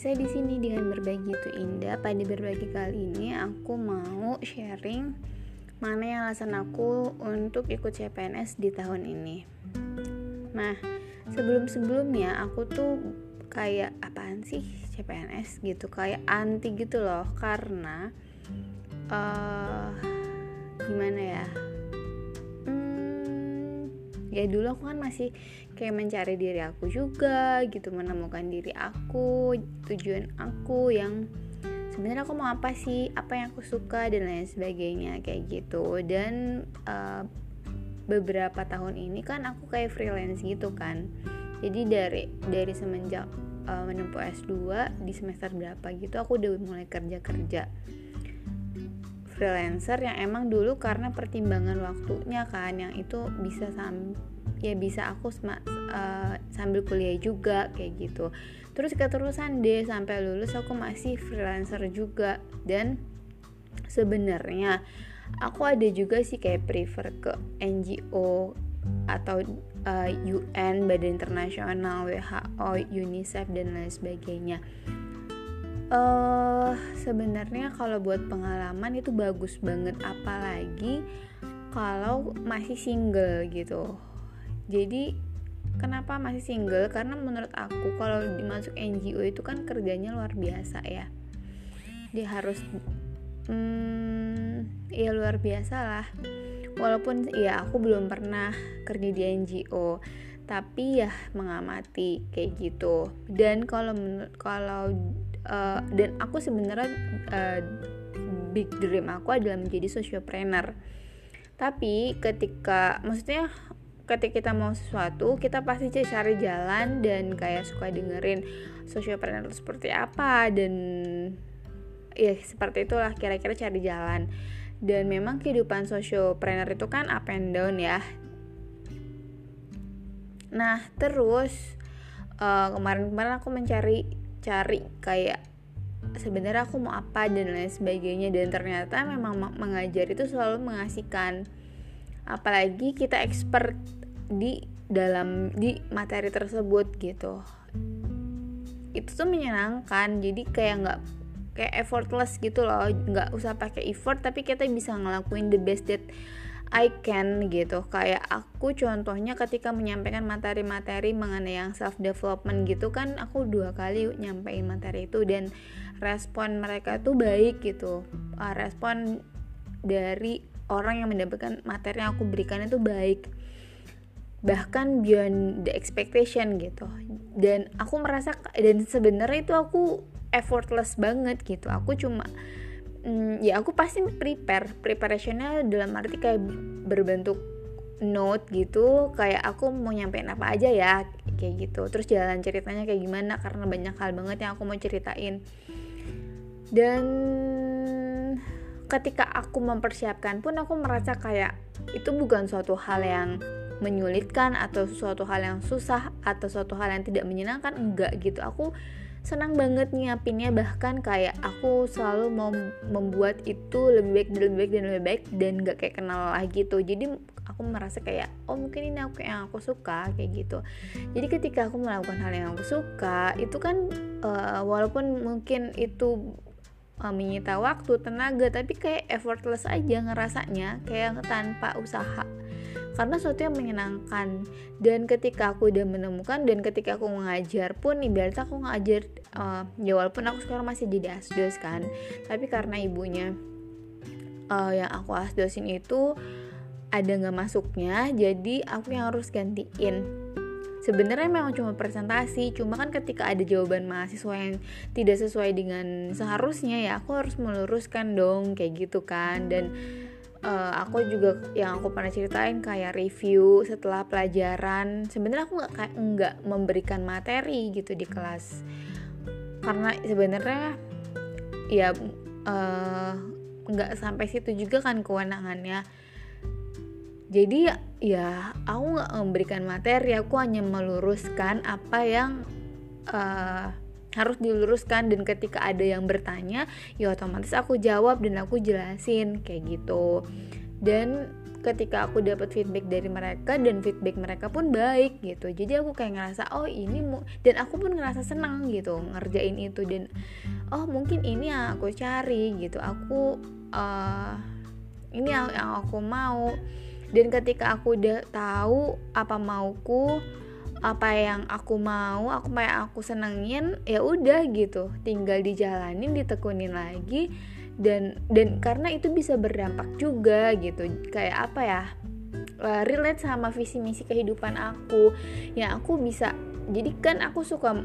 Anissa di sini dengan berbagi itu indah. Pada berbagi kali ini aku mau sharing mana yang alasan aku untuk ikut CPNS di tahun ini. Nah, sebelum-sebelumnya aku tuh kayak apaan sih CPNS gitu, kayak anti gitu loh karena uh, gimana ya? Ya dulu aku kan masih kayak mencari diri aku juga gitu menemukan diri aku tujuan aku yang sebenarnya aku mau apa sih apa yang aku suka dan lain sebagainya kayak gitu. Dan uh, beberapa tahun ini kan aku kayak freelance gitu kan. Jadi dari dari semenjak uh, menempuh S2 di semester berapa gitu aku udah mulai kerja kerja freelancer yang emang dulu karena pertimbangan waktunya kan yang itu bisa sam ya bisa aku uh, sambil kuliah juga kayak gitu. Terus keterusan deh sampai lulus aku masih freelancer juga. Dan sebenarnya aku ada juga sih kayak prefer ke NGO atau uh, eh, UN Badan Internasional WHO UNICEF dan lain sebagainya uh, sebenarnya kalau buat pengalaman itu bagus banget apalagi kalau masih single gitu. Jadi kenapa masih single? Karena menurut aku kalau dimasuk NGO itu kan kerjanya luar biasa ya. Dia harus hmm, ya luar biasa lah. Walaupun ya aku belum pernah kerja di NGO tapi ya mengamati kayak gitu. Dan kalau kalau uh, dan aku sebenarnya uh, big dream aku adalah menjadi sociopreneur. Tapi ketika maksudnya ketika kita mau sesuatu kita pasti cari jalan dan kayak suka dengerin sociopreneur seperti apa dan ya seperti itulah kira-kira cari jalan. Dan memang kehidupan sociopreneur itu kan up and down ya. Nah terus uh, kemarin-kemarin aku mencari cari kayak sebenarnya aku mau apa dan lain sebagainya. Dan ternyata memang mengajar itu selalu mengasihkan. Apalagi kita expert di dalam di materi tersebut gitu. Itu tuh menyenangkan. Jadi kayak nggak kayak effortless gitu loh. Nggak usah pakai effort tapi kita bisa ngelakuin the best that I can gitu. Kayak aku contohnya ketika menyampaikan materi-materi mengenai yang self development gitu kan aku dua kali nyampein materi itu dan respon mereka tuh baik gitu. Uh, respon dari orang yang mendapatkan materi yang aku berikan itu baik. Bahkan beyond the expectation gitu. Dan aku merasa dan sebenarnya itu aku effortless banget gitu. Aku cuma mm, ya aku pasti prepare. Preparationnya dalam arti kayak berbentuk note gitu. Kayak aku mau nyampein apa aja ya kayak gitu. Terus jalan ceritanya kayak gimana karena banyak hal banget yang aku mau ceritain. Dan ketika aku mempersiapkan pun aku merasa kayak itu bukan suatu hal yang menyulitkan atau suatu hal yang susah atau suatu hal yang tidak menyenangkan. Enggak gitu. Aku senang banget nyiapinnya. Bahkan kayak aku selalu mau membuat itu lebih baik dan lebih baik dan lebih baik dan gak kayak kenal lagi tuh. Jadi aku merasa kayak oh mungkin ini aku yang aku suka kayak gitu. Jadi ketika aku melakukan hal yang aku suka itu kan uh, walaupun mungkin itu uh, menyita waktu tenaga tapi kayak effortless aja ngerasanya. Kayak tanpa usaha karena sesuatu yang menyenangkan. Dan ketika aku udah menemukan dan ketika aku mengajar pun ibaratnya aku ngajar uh, ya walaupun aku sekarang masih jadi asdos kan. Tapi karena ibunya uh, yang aku asdosin itu ada nggak masuknya jadi aku yang harus gantiin. Sebenarnya memang cuma presentasi cuma kan ketika ada jawaban mahasiswa yang tidak sesuai dengan seharusnya ya aku harus meluruskan dong kayak gitu kan. Dan uh, aku juga yang aku pernah ceritain kayak review setelah pelajaran. Sebenarnya aku nggak nggak memberikan materi gitu di kelas. Karena sebenarnya ya uh, nggak sampai situ juga kan kewenangannya. Jadi ya aku nggak memberikan materi. Aku hanya meluruskan apa yang uh, harus diluruskan dan ketika ada yang bertanya ya otomatis aku jawab dan aku jelasin kayak gitu. Dan ketika aku dapat feedback dari mereka dan feedback mereka pun baik gitu. Jadi aku kayak ngerasa oh ini mu dan aku pun ngerasa senang gitu ngerjain itu dan oh mungkin ini yang aku cari gitu. Aku uh, ini yang, yang aku mau. Dan ketika aku udah tahu apa mauku apa yang aku mau aku apa yang aku senengin ya udah gitu. Tinggal dijalanin ditekunin lagi. Dan dan karena itu bisa berdampak juga gitu. Kayak apa ya? Uh, relate sama visi misi kehidupan aku. Yang aku bisa jadi kan aku suka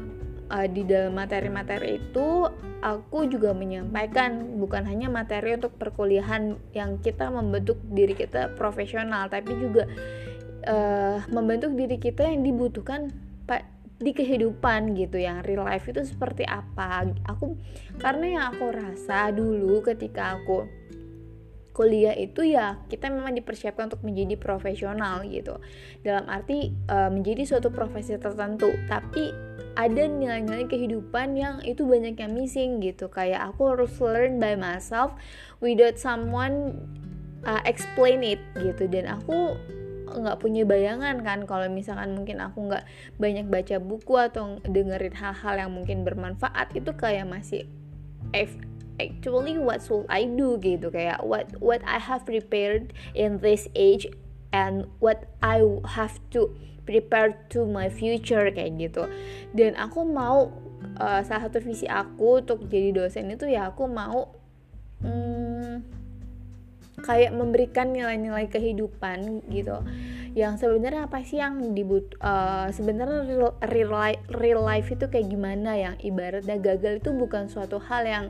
uh, di dalam materi-materi itu aku juga menyampaikan. Bukan hanya materi untuk perkuliahan yang kita membentuk diri kita profesional tapi juga uh, membentuk diri kita yang dibutuhkan di kehidupan gitu yang real life itu seperti apa. Aku karena yang aku rasa dulu ketika aku kuliah itu ya kita memang dipersiapkan untuk menjadi profesional gitu. Dalam arti uh, menjadi suatu profesi tertentu tapi ada nilai-nilai kehidupan yang itu banyak yang missing gitu. Kayak aku harus learn by myself without someone uh, explain it gitu. Dan aku nggak punya bayangan kan kalau misalkan mungkin aku nggak banyak baca buku atau dengerin hal-hal yang mungkin bermanfaat itu kayak masih actually what should I do gitu. Kayak what what I have prepared in this age and what I have to prepare to my future kayak gitu. Dan aku mau uh, salah satu visi aku untuk jadi dosen itu ya aku mau kayak memberikan nilai-nilai kehidupan gitu. Yang sebenarnya apa sih yang dibut uh, sebenarnya real, real life itu kayak gimana yang ibaratnya gagal itu bukan suatu hal yang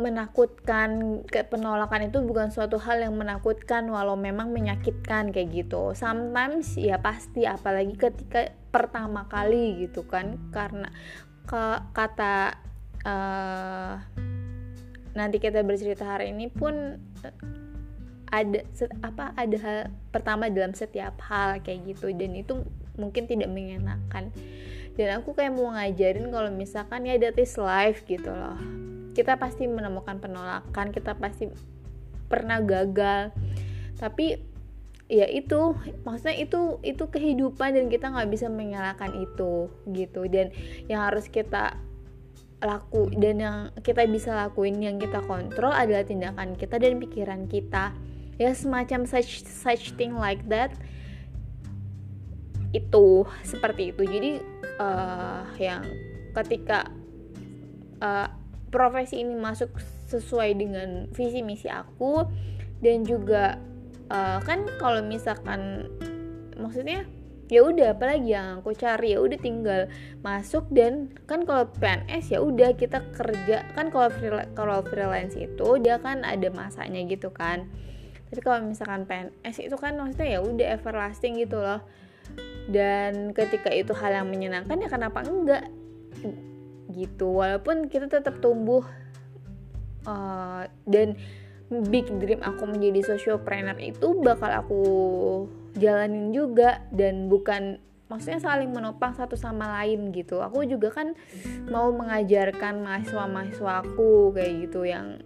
menakutkan ke penolakan itu bukan suatu hal yang menakutkan walau memang menyakitkan kayak gitu. Sometimes ya pasti apalagi ketika pertama kali gitu kan karena ke kata uh, nanti kita bercerita hari ini pun eh, ada apa ada hal pertama dalam setiap hal kayak gitu. Dan itu mungkin tidak mengenakan dan aku kayak mau ngajarin kalau misalkan ya that is life gitu loh. Kita pasti menemukan penolakan kita pasti pernah gagal. Tapi ya itu maksudnya itu itu kehidupan dan kita nggak bisa menyalahkan itu gitu. Dan yang harus kita laku dan yang kita bisa lakuin yang kita kontrol adalah tindakan kita dan pikiran kita. Ya semacam such such thing like that itu seperti itu. Jadi uh, yang ketika uh, profesi ini masuk sesuai dengan visi misi aku dan juga uh, kan kalau misalkan maksudnya ya udah apalagi yang aku cari? Ya udah tinggal masuk dan kan kalau PNS ya udah kita kerja. Kan kalau kalau freelance itu dia kan ada masanya gitu kan. Tapi kalau misalkan PNS itu kan maksudnya ya udah everlasting gitu loh. Dan ketika itu hal yang menyenangkan ya kenapa enggak? Gitu walaupun kita tetap tumbuh uh, dan big dream aku menjadi sociopreneur itu bakal aku jalanin juga dan bukan maksudnya saling menopang satu sama lain gitu. Aku juga kan mau mengajarkan mahasiswa-mahasiswa aku kayak gitu yang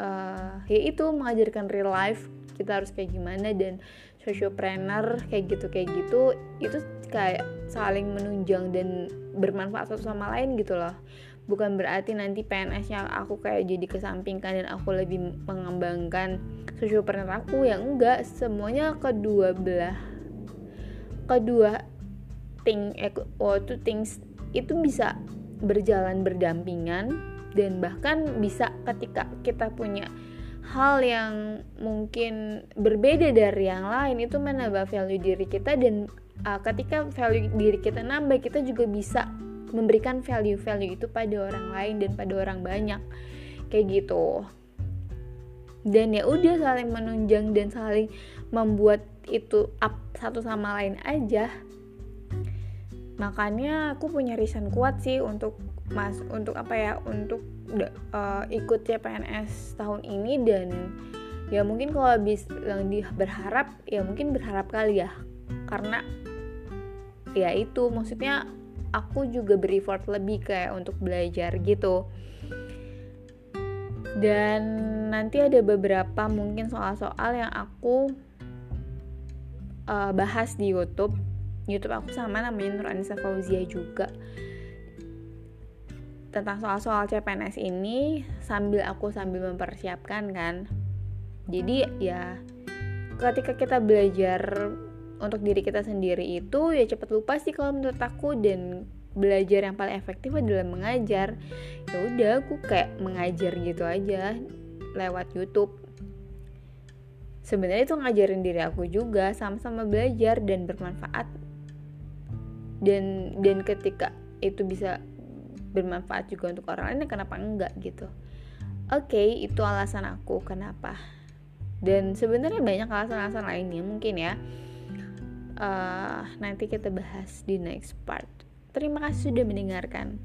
uh, ya itu mengajarkan real life kita harus kayak gimana dan sociopreneur kayak gitu kayak gitu. Itu kayak saling menunjang dan bermanfaat satu sama lain gitu loh bukan berarti nanti PNS nya aku kayak jadi kesampingkan dan aku lebih mengembangkan sociopreneur aku. Yang enggak semuanya kedua belah kedua thing eh, oh, two things itu bisa berjalan berdampingan dan bahkan bisa ketika kita punya hal yang mungkin berbeda dari yang lain itu menambah value diri kita dan uh, ketika value diri kita nambah kita juga bisa memberikan value-value itu pada orang lain dan pada orang banyak. Kayak gitu. Dan ya udah saling menunjang dan saling membuat itu up satu sama lain aja. Makanya aku punya reason kuat sih untuk mas untuk apa ya untuk uh, ikut CPNS tahun ini dan ya mungkin kalau habis yang di berharap ya mungkin berharap kali ya. Karena ya itu maksudnya aku juga beri effort lebih kayak untuk belajar gitu. Dan nanti ada beberapa mungkin soal-soal yang aku uh, bahas di YouTube. YouTube aku sama namanya Nur Anissa Fauzia juga. Tentang soal-soal CPNS ini sambil aku sambil mempersiapkan kan. Jadi ya ketika kita belajar untuk diri kita sendiri itu ya cepat lupa sih kalau menurut aku. Dan belajar yang paling efektif adalah mengajar. Ya udah aku kayak mengajar gitu aja lewat YouTube. Sebenarnya itu ngajarin diri aku juga sama-sama belajar dan bermanfaat. Dan dan ketika itu bisa bermanfaat juga untuk orang lain ya kenapa enggak gitu? Oke okay, itu alasan aku kenapa. Dan sebenarnya banyak alasan-alasan lainnya mungkin ya uh, nanti kita bahas di next part Terima kasih sudah mendengarkan.